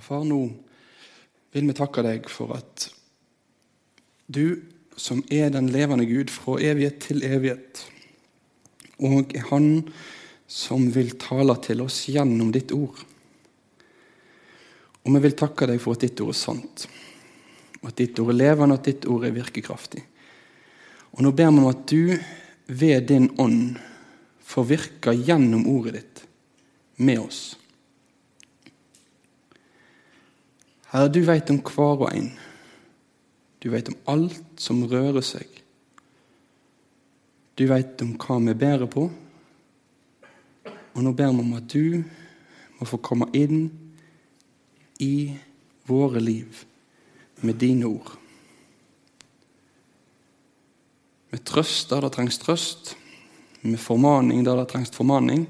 Og Far, nå vil vi takke deg for at du, som er den levende Gud fra evighet til evighet, og er Han som vil tale til oss gjennom ditt ord. Og vi vil takke deg for at ditt ord er sant, og at ditt ord er levende, og at ditt ord er virkekraftig. Og nå ber vi om at du ved din ånd får virke gjennom ordet ditt med oss. Herre, du vet om hver og en. Du vet om alt som rører seg. Du vet om hva vi bærer på. Og nå ber vi om at du må få komme inn i våre liv med dine ord. Med trøst der det trengs trøst, med formaning der det trengs formaning,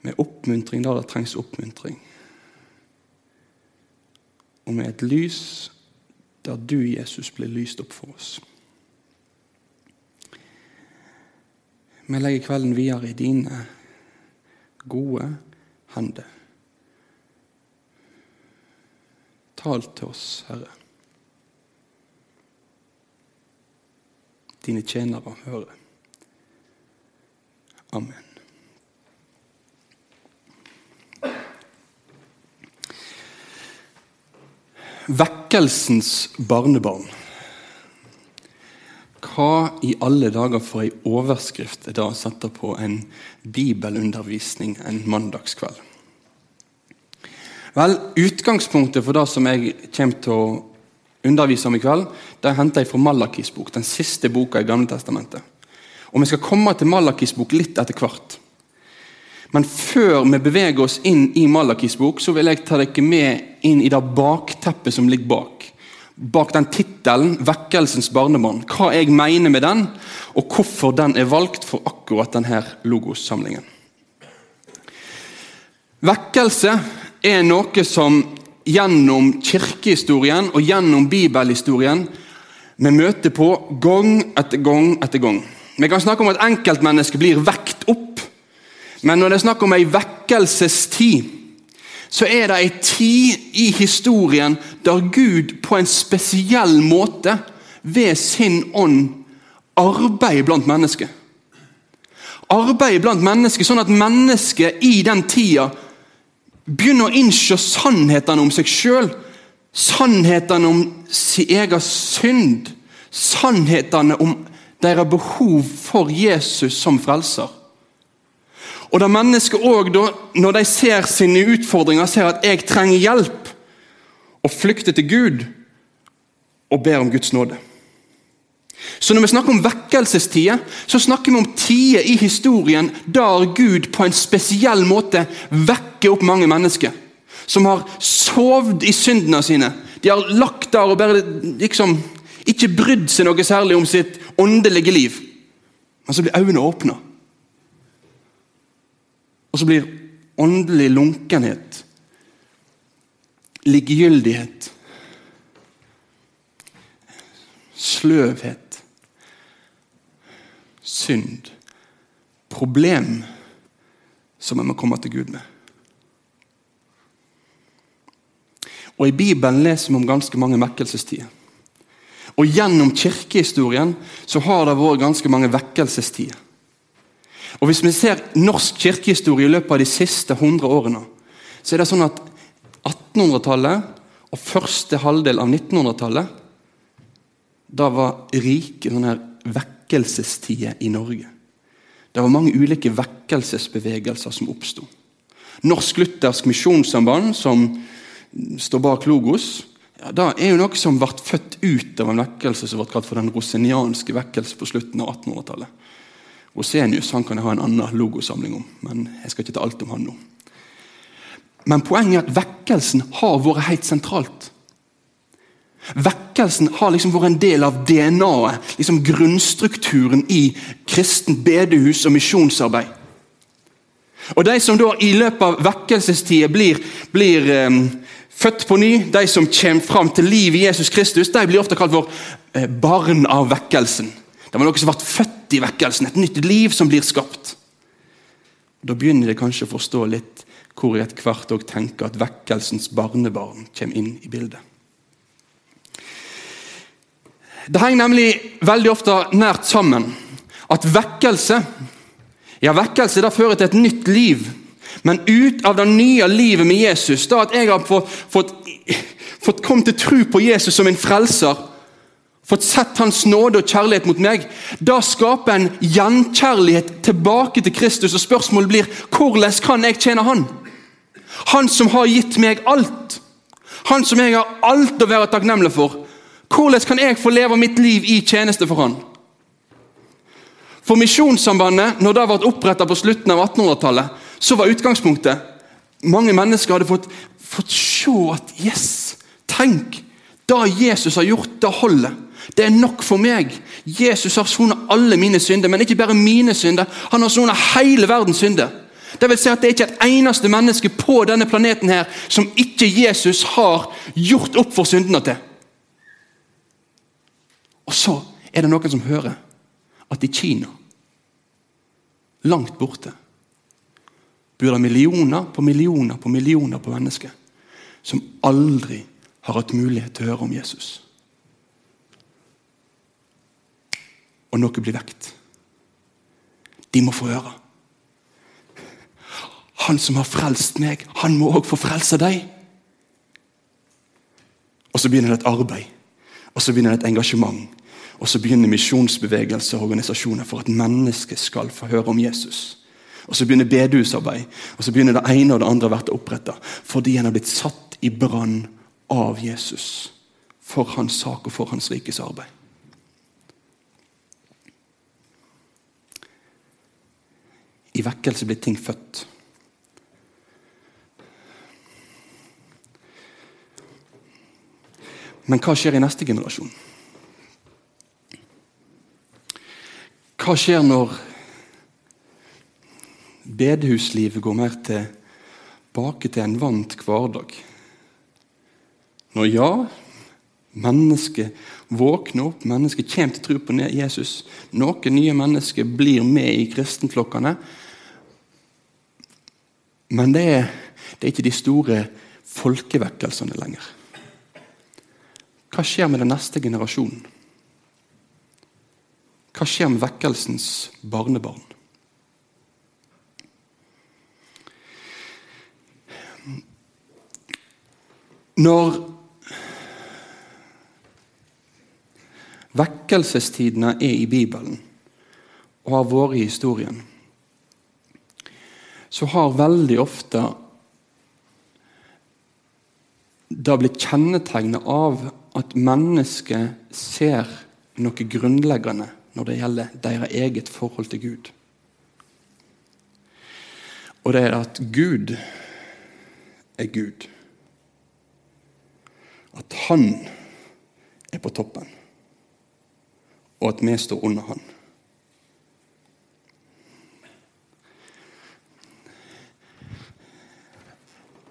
med oppmuntring der det trengs oppmuntring og med et lys der du, Jesus, blir lyst opp for oss. Vi legger kvelden videre i dine gode hender. Tal til oss, Herre. Dine tjenere hører. Amen. Vekkelsens barnebarn. Hva i alle dager for ei overskrift er da sette på en bibelundervisning en mandagskveld? Vel, Utgangspunktet for det som jeg kommer til å undervise om i kveld, det henter jeg fra Malakis bok, den siste boka i Gamle Testamentet. Og Vi skal komme til Malakis bok litt etter hvert. Men før vi beveger oss inn i Malakis bok, så vil jeg ta dere med inn i det bakteppet som ligger bak. Bak den tittelen 'Vekkelsens barnebarn'. Hva jeg mener med den, og hvorfor den er valgt for akkurat denne logossamlingen. Vekkelse er noe som gjennom kirkehistorien og gjennom bibelhistorien vi møter på gang etter gang etter gang. Vi kan snakke om at enkeltmennesket blir vekt men når det er snakk om ei vekkelsestid, så er det ei tid i historien der Gud på en spesiell måte ved sin ånd arbeider blant mennesker. Arbeider blant mennesker sånn at mennesker i den tida begynner å innse sannhetene om seg sjøl. Sannhetene om sin egen synd. Sannhetene om deres behov for Jesus som frelser. Og da mennesker også, når de ser sine utfordringer, ser at 'jeg trenger hjelp', og flykter til Gud og ber om Guds nåde. Så Når vi snakker om vekkelsestider, så snakker vi om tider i historien der Gud på en spesiell måte vekker opp mange mennesker. Som har sovet i syndene sine. De har lagt der og bare liksom ikke brydd seg noe særlig om sitt åndelige liv. Men så blir øynene åpna. Og så blir åndelig lunkenhet, likegyldighet, sløvhet, synd, problem som vi må komme til Gud med. Og I Bibelen leser vi om ganske mange vekkelsestider. Og Gjennom kirkehistorien så har det vært ganske mange vekkelsestider. Og Hvis vi ser norsk kirkehistorie i løpet av de siste 100 årene, så er det sånn at 1800-tallet og første halvdel av 1900-tallet da var rike sånne her vekkelsestider i Norge. Det var mange ulike vekkelsesbevegelser som oppsto. Norsk-luthersk misjonssamband, som står bak Logos, ja, det er jo noe som ble født ut av en vekkelse som ble kalt for den rosenianske vekkelse på slutten av 1800-tallet. Rosenius han kan jeg ha en annen logosamling om, men jeg skal ikke ta alt om han nå. Men poenget er at vekkelsen har vært helt sentralt. Vekkelsen har liksom vært en del av DNA-et, liksom grunnstrukturen i kristent bedehus og misjonsarbeid. Og De som da i løpet av vekkelsestida blir, blir um, født på ny, de som kommer fram til liv i Jesus Kristus, de blir ofte kalt for uh, barn av vekkelsen. Det var noe som ble født i vekkelsen, et nytt liv som blir skapt. Da begynner de kanskje å forstå litt hvor jeg etter hvert òg tenker at vekkelsens barnebarn kommer inn i bildet. Det henger nemlig veldig ofte nært sammen at vekkelse ja, vekkelse da fører til et nytt liv. Men ut av det nye livet med Jesus, da at jeg har fått, fått, fått kommet til tro på Jesus som en frelser, fått sett Hans nåde og kjærlighet mot meg, da skaper en gjenkjærlighet tilbake til Kristus. Og spørsmålet blir hvordan kan jeg tjene Han? Han som har gitt meg alt. Han som jeg har alt å være takknemlig for. Hvordan kan jeg få leve mitt liv i tjeneste for Han? For Misjonssambandet, når det ble oppretta på slutten av 1800-tallet, så var utgangspunktet Mange mennesker hadde fått, fått se at yes, tenk! Det Jesus har gjort, det holder. Det er nok for meg. Jesus har sonet alle mine synder, men ikke bare mine synder. Han har sonet hele verdens synder. Det vil si at det er ikke et eneste menneske på denne planeten her som ikke Jesus har gjort opp for syndene til. Og så er det noen som hører at i Kina, langt borte, bor det millioner på millioner på millioner på mennesker som aldri har hatt mulighet til å høre om Jesus. Og noe blir vekt. De må få høre. Han som har frelst meg, han må òg få frelse deg. Og så begynner det et arbeid, og så begynner det et engasjement. Og så begynner misjonsbevegelser og organisasjoner for at mennesket skal få høre om Jesus. Og Så begynner bedehusarbeid, og så begynner det ene og det andre å bli oppretta. Fordi en har blitt satt i brann av Jesus. For hans sak og for hans rikes arbeid. I vekkelse blir ting født. Men hva skjer i neste generasjon? Hva skjer når bedehuslivet går mer tilbake til en vant hverdag? Når ja, mennesket våkner opp, mennesket kommer til tro på Jesus. Noen nye mennesker blir med i kristenflokkene. Men det er, det er ikke de store folkevekkelsene lenger. Hva skjer med den neste generasjonen? Hva skjer med vekkelsens barnebarn? Når vekkelsestidene er i Bibelen og har vært i historien, så har veldig ofte det blitt kjennetegnet av at mennesket ser noe grunnleggende når det gjelder deres eget forhold til Gud. Og det er at Gud er Gud. At Han er på toppen, og at vi står under Han.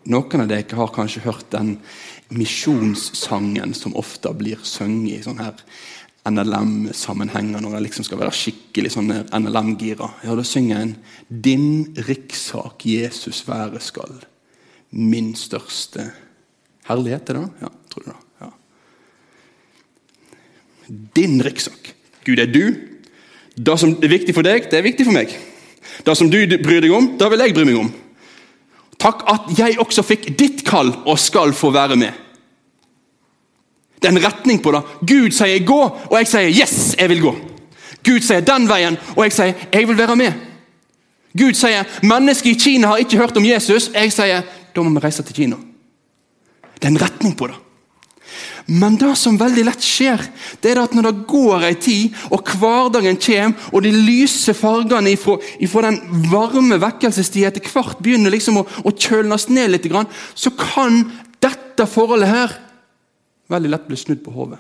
Noen av dere har kanskje hørt den misjonssangen som ofte blir sunget i sånn her NLM-sammenhenger, når jeg liksom skal være skikkelig sånn NLM-gira. Ja, Da synger en 'Din rikssak Jesus være skal'. Min største herlighet, er det da? Ja, tror du det? Ja. Din rikssak. Gud er du. Det som er viktig for deg, det er viktig for meg. Det som du bryr deg om, det vil jeg bry meg om. Takk at jeg også fikk ditt kall og skal få være med. Det er en retning på det. Gud sier 'gå', og jeg sier 'yes, jeg vil gå'. Gud sier 'den veien', og jeg sier 'jeg vil være med'. Gud sier 'mennesker i Kina har ikke hørt om Jesus'. Jeg sier 'da må vi reise til Kina'. Det er en retning på det. Men det som veldig lett skjer, det er at når det går ei tid, og hverdagen kommer, og de lyse fargene ifra, den varme vekkelsestida etter hvert begynner liksom å, å kjølnes ned litt, så kan dette forholdet her veldig lett bli snudd på hodet.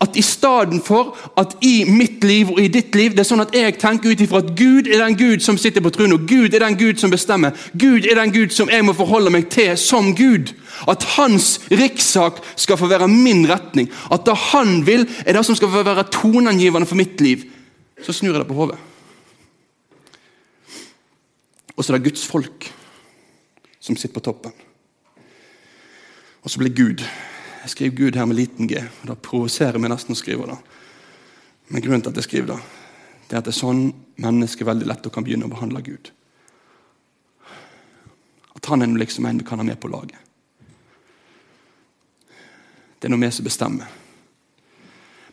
At i stedet for at i mitt liv og i ditt liv det er sånn at jeg tenker ut ifra at Gud er den Gud som sitter på tronen, og Gud er den Gud som bestemmer, Gud er den Gud som jeg må forholde meg til som Gud. At hans rikssak skal få være min retning. At det han vil, er det som skal få være toneangivende for mitt liv. Så snur jeg det på hodet. Og så er det Guds folk som sitter på toppen. Og så blir Gud. Jeg skriver Gud her med liten g. og Det provoserer meg nesten å skrive det. Men grunnen til at jeg skriver det, det er at det er sånn mennesker veldig lett kan begynne å behandle Gud. At han er liksom en vi kan ha med på laget. Det er noe vi som bestemmer.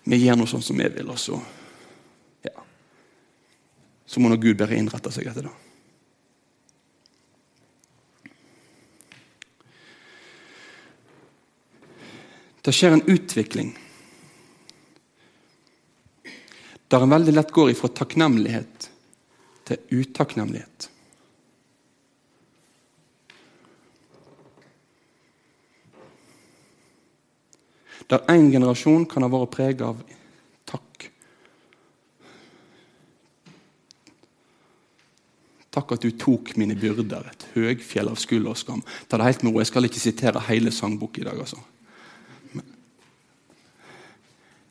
Vi gjør noe sånn som vi vil, og så ja. Så må nå Gud bare innrette seg etter det. Det skjer en utvikling der en veldig lett går ifra takknemlighet til utakknemlighet. Der én generasjon kan ha vært preget av takk. Takk at du tok mine byrder, et høgfjell av skuld og skam. Ta det helt med ro. Jeg skal ikke sitere hele sangboka i dag. altså.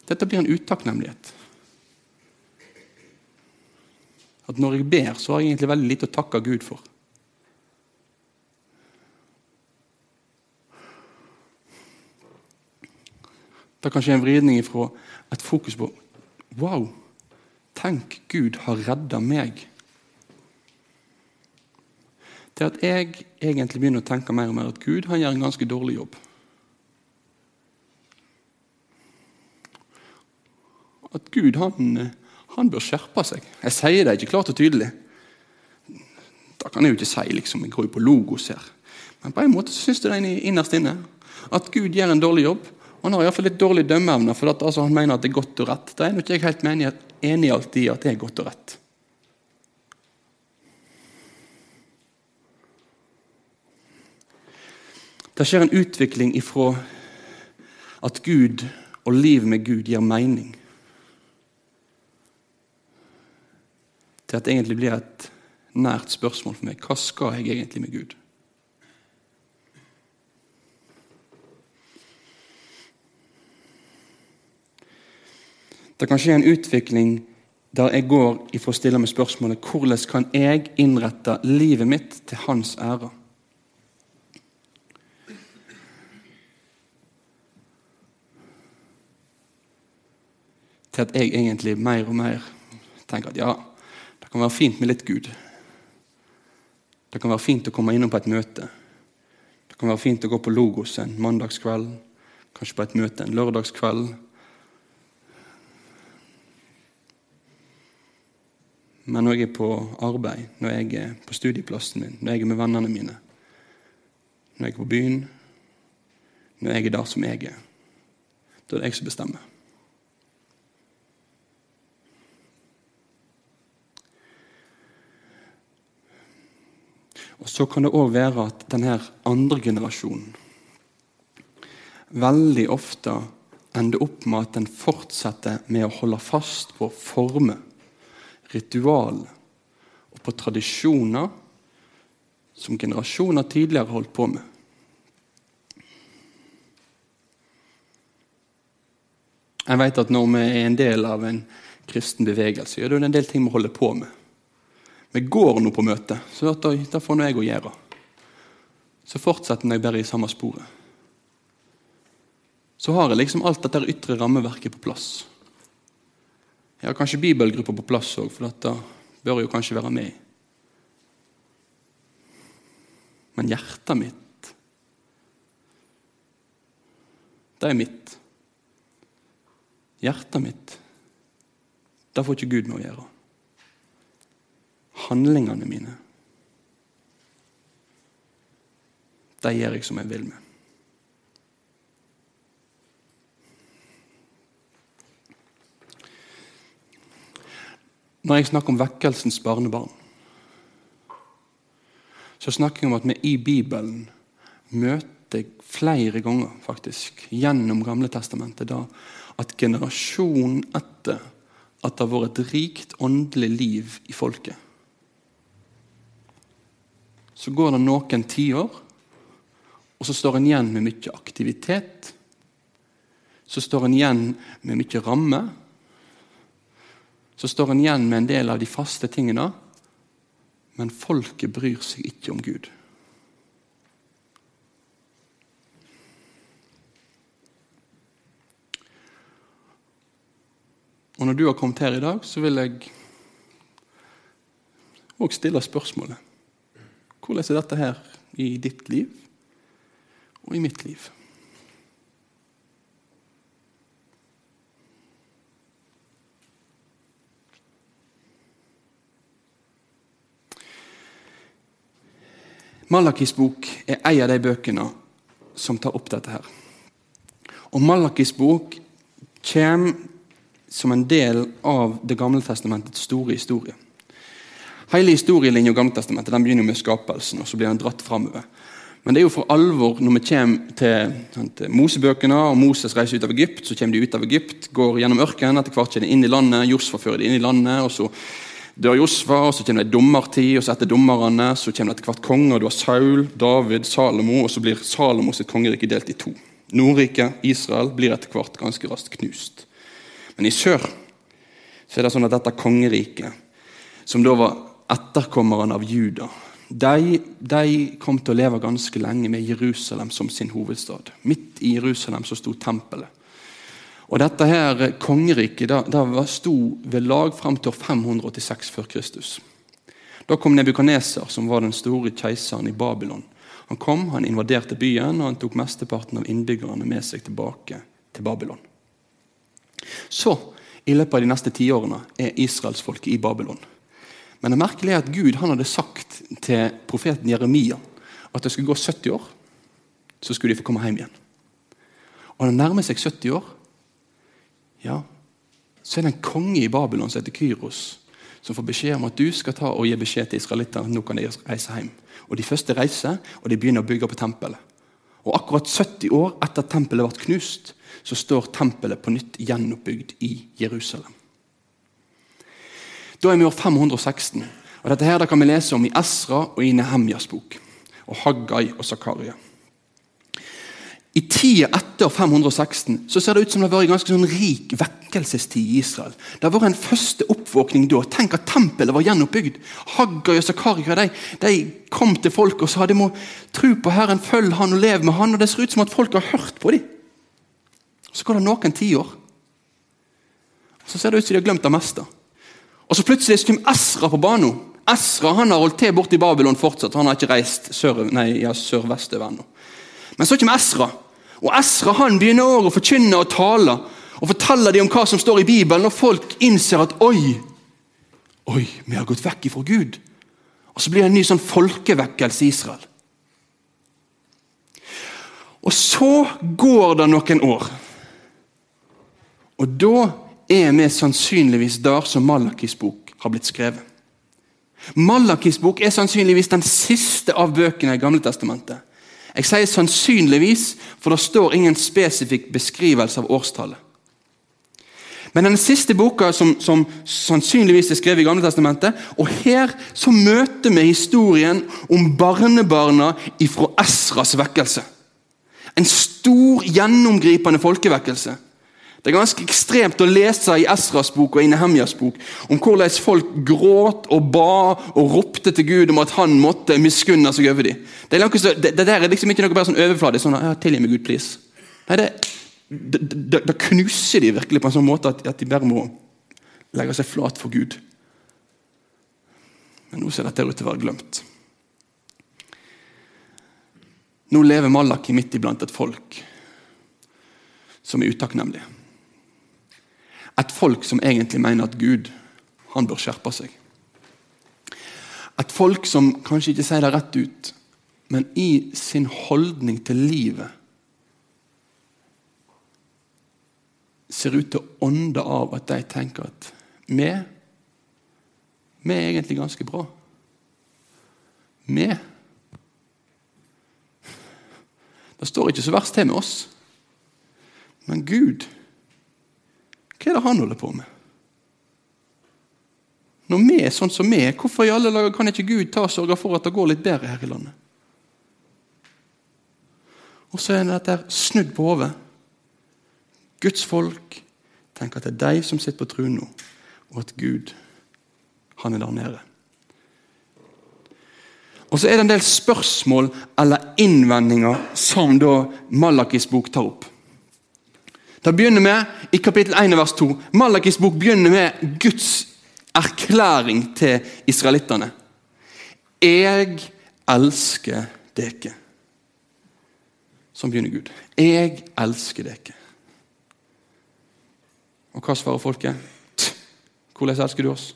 Dette blir en utakknemlighet. At når jeg ber, så har jeg egentlig veldig lite å takke Gud for. Det er kanskje en vridning fra et fokus på Wow! Tenk, Gud har redda meg. Til at jeg egentlig begynner å tenke mer og mer at Gud han gjør en ganske dårlig jobb. At Gud han, han, bør skjerpe seg. Jeg sier det ikke klart og tydelig. Da kan jeg jo ikke si liksom, jeg går jo på logos her. Men på en måte så syns jeg det innerst inne at Gud gjør en dårlig jobb. Og han har iallfall litt dårlig dømmeevne, for at, altså, han mener at det er godt og rett. Da er ikke jeg helt enig alltid i at det er godt og rett. Det skjer en utvikling ifra at Gud og livet med Gud gir mening. Til at det egentlig blir et nært spørsmål for meg. Hva skal jeg egentlig med Gud? Det kan skje en utvikling der jeg går ifra å stille meg spørsmålet hvordan kan jeg innrette livet mitt til hans ære? Til at jeg egentlig mer og mer tenker at ja, kan være fint med litt Gud. Det kan være fint å komme innom på et møte. Det kan være fint å gå på Logos en mandagskveld, kanskje på et møte en lørdagskveld. Men når jeg er på arbeid, når jeg er på studieplassen min, når jeg er med vennene mine, når jeg er på byen, når jeg er der som jeg er, da er det jeg som bestemmer. Og Så kan det òg være at denne andre generasjonen veldig ofte ender opp med at den fortsetter med å holde fast på former, ritual og på tradisjoner som generasjoner tidligere holdt på med. Jeg vet at Når vi er en del av en kristen bevegelse, er det en del ting vi holder på med. Vi går nå på møte, så da får nå jeg å gjøre. Så fortsetter jeg bare i samme sporet. Så har jeg liksom alt dette ytre rammeverket på plass. Jeg har kanskje bibelgruppa på plass òg, for dette bør jo kanskje være med. Men hjertet mitt, det er mitt. Hjertet mitt, det får ikke Gud noe å gjøre handlingene mine. De gjør jeg som jeg vil med. Når jeg snakker om vekkelsens barnebarn, så snakker jeg om at vi i Bibelen møter flere ganger faktisk, gjennom Gamle Testamentet da, at generasjonen etter at det har vært et rikt åndelig liv i folket, så går det noen tiår, og så står en igjen med mye aktivitet. Så står en igjen med mye ramme. Så står en igjen med en del av de faste tingene, Men folket bryr seg ikke om Gud. Og når du har kommet her i dag, så vil jeg òg stille spørsmålet Hvordan er dette her i ditt liv og i mitt liv? Malakis bok er en av de bøkene som tar opp dette. her. Og Malakis bok kommer som en del av Det gamle testamentets store historie. Hele historielinja i Gamletestamentet den begynner med skapelsen, og så blir den dratt framover. Men det er jo for alvor når vi kommer til, til Mosebøkene, og Moses reiser ut av Egypt. Så kommer de ut av Egypt, går gjennom ørkenen, etter hvert kommer de inn i landet. Josfa fører de inn i landet, og så dør Josfa, og så kommer det dommertid, og så etter dommerne så kommer det etter hvert konger. Du har Saul, David, Salomo, og så blir Salomo sitt kongerike delt i to. Nordriket, Israel, blir etter hvert ganske raskt knust. Men i sør så er det sånn at dette kongeriket, som da var etterkommerne av Juda, de, de, kom til å leve ganske lenge med Jerusalem som sin hovedstad. Midt i Jerusalem så sto tempelet. Og Dette her kongeriket da, da sto ved lag fram til 586 før Kristus. Da kom Nebukaneser, som var den store keiseren i Babylon. Han kom, han invaderte byen, og han tok mesteparten av innbyggerne med seg tilbake til Babylon. Så, i løpet av de neste tiårene, er israelsfolket i Babylon. Men det merkelige er at Gud hadde sagt til profeten Jeremia at det skulle gå 70 år, så skulle de få komme hjem igjen. Og det nærmer seg 70 år, ja, så er det en konge i Babylon som heter Kyros, som får beskjed om at du skal ta og gi beskjed til israelittene nå kan de reise hjem. Og De første reiser, og de begynner å bygge på tempelet. Og Akkurat 70 år etter at tempelet ble knust, så står tempelet på nytt gjenoppbygd i Jerusalem. Da er vi år 516. og Dette her kan vi lese om i Esra og i Nehemjas bok. Og Haggai og Zakaria. I tida etter 516 så ser det ut som det har vært en ganske sånn rik vekkelsestid i Israel. Det har vært en første oppvåkning da. Tenk at tempelet var gjenoppbygd. Haggai og Zakaria de, de, kom til folk og sa de må tro på Herren, følg Han og lev med Han. og Det ser ut som at folk har hørt på dem. Så går det noen tiår. Så ser det ut som de har glemt det meste. Og så plutselig kommer Esra på banen. Esra han har holdt til borte i Babylon fortsatt. Han har ikke reist sør, nei, ja, sørvestover ennå. Men så kommer Esra. Og Esra han begynner å forkynne og tale. Og forteller dem om hva som står i Bibelen, og folk innser at oi, oi, vi har gått vekk ifra Gud. Og Så blir det en ny sånn folkevekkelse i Israel. Og så går det noen år. Og da er vi sannsynligvis der som Malakis bok har blitt skrevet. Malakis bok er sannsynligvis den siste av bøkene i Gamle Testamentet. Jeg sier sannsynligvis, for det står ingen spesifikk beskrivelse av årstallet. Men den siste boka som, som sannsynligvis er skrevet i Gamle Testamentet, og her så møter vi historien om barnebarna ifra Esras vekkelse. En stor, gjennomgripende folkevekkelse. Det er ganske ekstremt å lese i Esras bok og i Nehemjas bok om hvordan folk gråt og ba og ropte til Gud om at han måtte miskunne seg over dem. Det, er det, det der er liksom ikke noe bare sånn overfladisk. Sånn, ja, 'Tilgi meg, Gud, please'. Nei, det, Da knuser de virkelig på en sånn måte at, at de bare må legge seg flat for Gud. Men nå ser dette ut til å være glemt. Nå lever Malaki midt iblant et folk som er utakknemlige. Et folk som egentlig mener at Gud han bør skjerpe seg. Et folk som kanskje ikke sier det rett ut, men i sin holdning til livet ser ut til å ånde av at de tenker at vi, vi er egentlig ganske bra. Vi Det står ikke så verst til med oss. Men Gud hva er det han holder på med? Når vi er sånn som vi er, hvorfor i alle dager kan ikke Gud ta og sørge for at det går litt bedre her i landet? Og så er dette snudd på hodet. Guds folk tenker at det er de som sitter på tronen nå, og at Gud, han er der nede. Og så er det en del spørsmål eller innvendinger som da Malakis bok tar opp. Det begynner med, I kapittel 1 vers 2 Malakis bok begynner med Guds erklæring til israelittene. Jeg elsker dere. Sånn begynner Gud. Jeg elsker dere. Og hva svarer folket? Hvordan elsker du oss?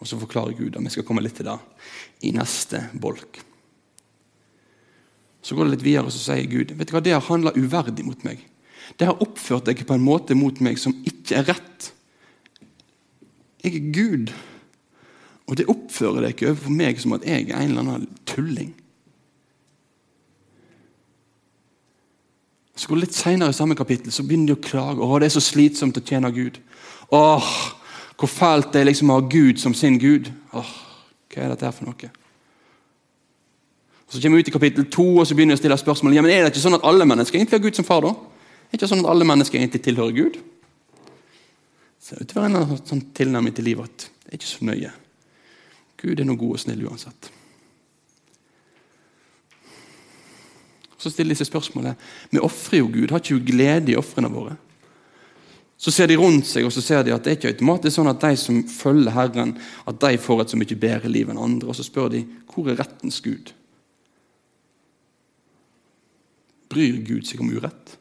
Og så forklarer Gud, og vi skal komme litt til det i neste bolk. Så går det litt videre, og så sier Gud vet du hva, det har handla uverdig mot meg. Det har oppført deg på en måte mot meg som ikke er rett. Jeg er Gud, og det oppfører deg ikke overfor meg som at jeg er en eller annen tulling. Så går det Litt senere i samme kapittel så begynner de å klage. Åh, det er så slitsomt å tjene Gud. Åh, hvor fælt det er liksom å ha Gud som sin Gud. Åh, hva er dette her for noe? Så kommer vi ut i kapittel 2 og så begynner vi å stille spørsmål. Ja, men Er det ikke sånn at alle mennesker egentlig har Gud som far? da? Er det ikke sånn at alle mennesker egentlig tilhører Gud? Det er en sånn tilnærming til livet at det er ikke så nøye. Gud er noe god og snill uansett. Så stiller de seg spørsmålet Vi ofrer jo Gud, har ikke jo glede i ofrene våre? Så ser de rundt seg og så ser de at det er ikke automatisk sånn at de som følger Herren, at de får et så mye bedre liv enn andre. Og så spør de hvor er rettens Gud? Bryr Gud seg om urett?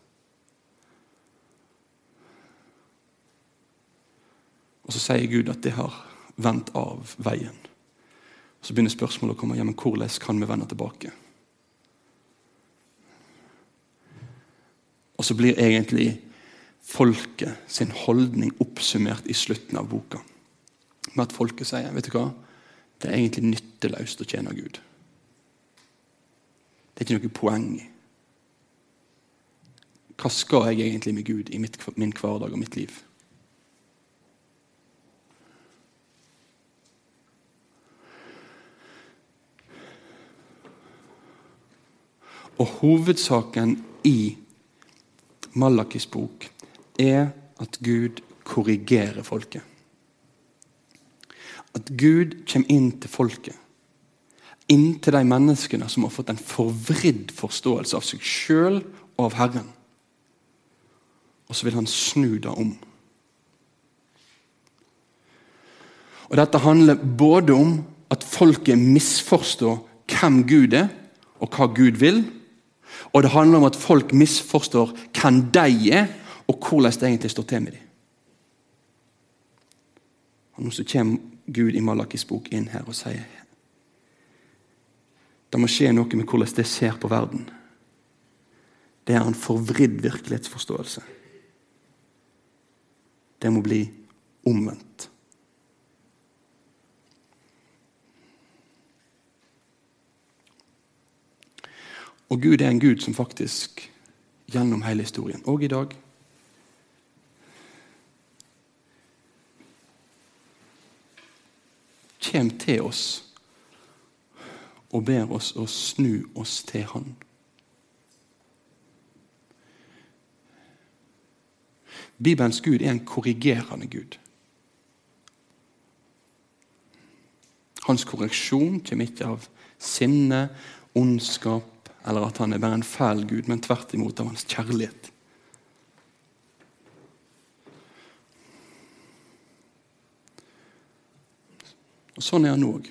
Og så sier Gud at det har vendt av veien. Og Så begynner spørsmålet å komme ja, men hvordan kan vi vende tilbake? Og så blir egentlig folket sin holdning oppsummert i slutten av boka. Med at folket sier vet du hva? det er egentlig nytteløst å tjene Gud. Det er ikke noe poeng i. Hva skal jeg egentlig med Gud i mitt, min hverdag og mitt liv? Og hovedsaken i Malakis bok er at Gud korrigerer folket. At Gud kommer inn til folket. Inn til de menneskene som har fått en forvridd forståelse av seg sjøl og av Herren. Og så vil han snu det om. Og Dette handler både om at folket misforstår hvem Gud er, og hva Gud vil. Og det handler om at folk misforstår hvem de er, og hvordan det egentlig står til med dem. Og Nå så kommer Gud i Malakis bok inn her og sier det må skje noe med hvordan det ser på verden. Det er en forvridd virkelighetsforståelse. Det må bli omvendt. Og Gud er en Gud som faktisk gjennom hele historien, og i dag kommer til oss og ber oss å snu oss til Han. Bibelens Gud er en korrigerende Gud. Hans korreksjon kommer ikke av sinne, ondskap eller at han er bare en fæl Gud, men tvert imot av hans kjærlighet. Og Sånn er han òg.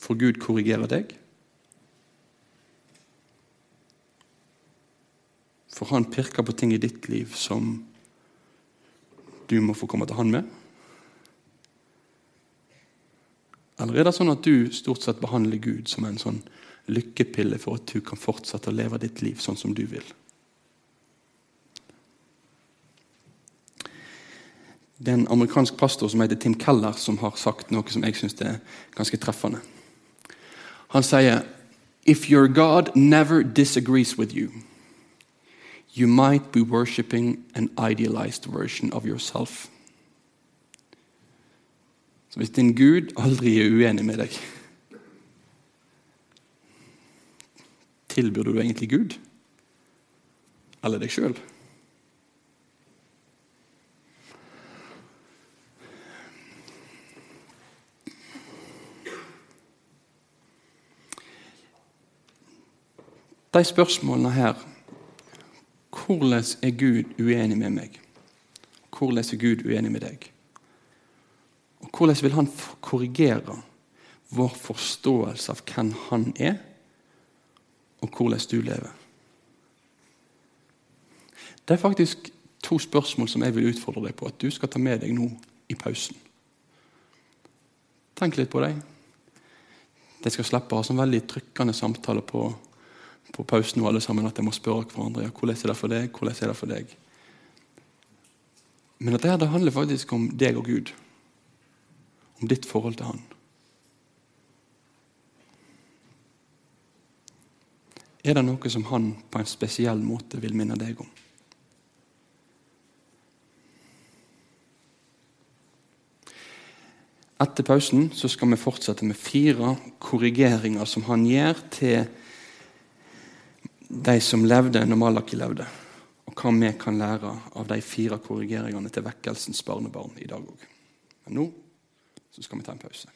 For Gud korrigerer deg. For han pirker på ting i ditt liv som du må få komme til han med. Eller er det sånn at du stort sett behandler Gud som en sånn lykkepille for at du kan fortsette å leve ditt liv sånn som du vil? Det er en amerikansk pastor som heter Tim Keller, som har sagt noe som jeg syns er ganske treffende. Han sier If your God never disagrees with you, you might be worshipping an idealized version of yourself. Så hvis din Gud aldri er uenig med deg Tilbyr du egentlig Gud eller deg sjøl? De spørsmålene her hvordan er Gud uenig med meg? Hvordan er Gud uenig med deg? Og Hvordan vil han korrigere vår forståelse av hvem han er, og hvordan du lever? Det er faktisk to spørsmål som jeg vil utfordre deg på at du skal ta med deg nå i pausen. Tenk litt på dem. De skal slippe å ha sånn veldig trykkende samtaler på, på pausen og alle sammen, at de må spørre hverandre ja, hvordan er det for deg, hvordan er det for deg. Men at det handler faktisk om deg og Gud. Om ditt forhold til Han. Er det noe som Han på en spesiell måte vil minne deg om? Etter pausen så skal vi fortsette med fire korrigeringer som han gjør til de som levde når Malaki levde. Og hva vi kan lære av de fire korrigeringene til vekkelsens barnebarn i dag òg. Men nå skal vi ta en pause.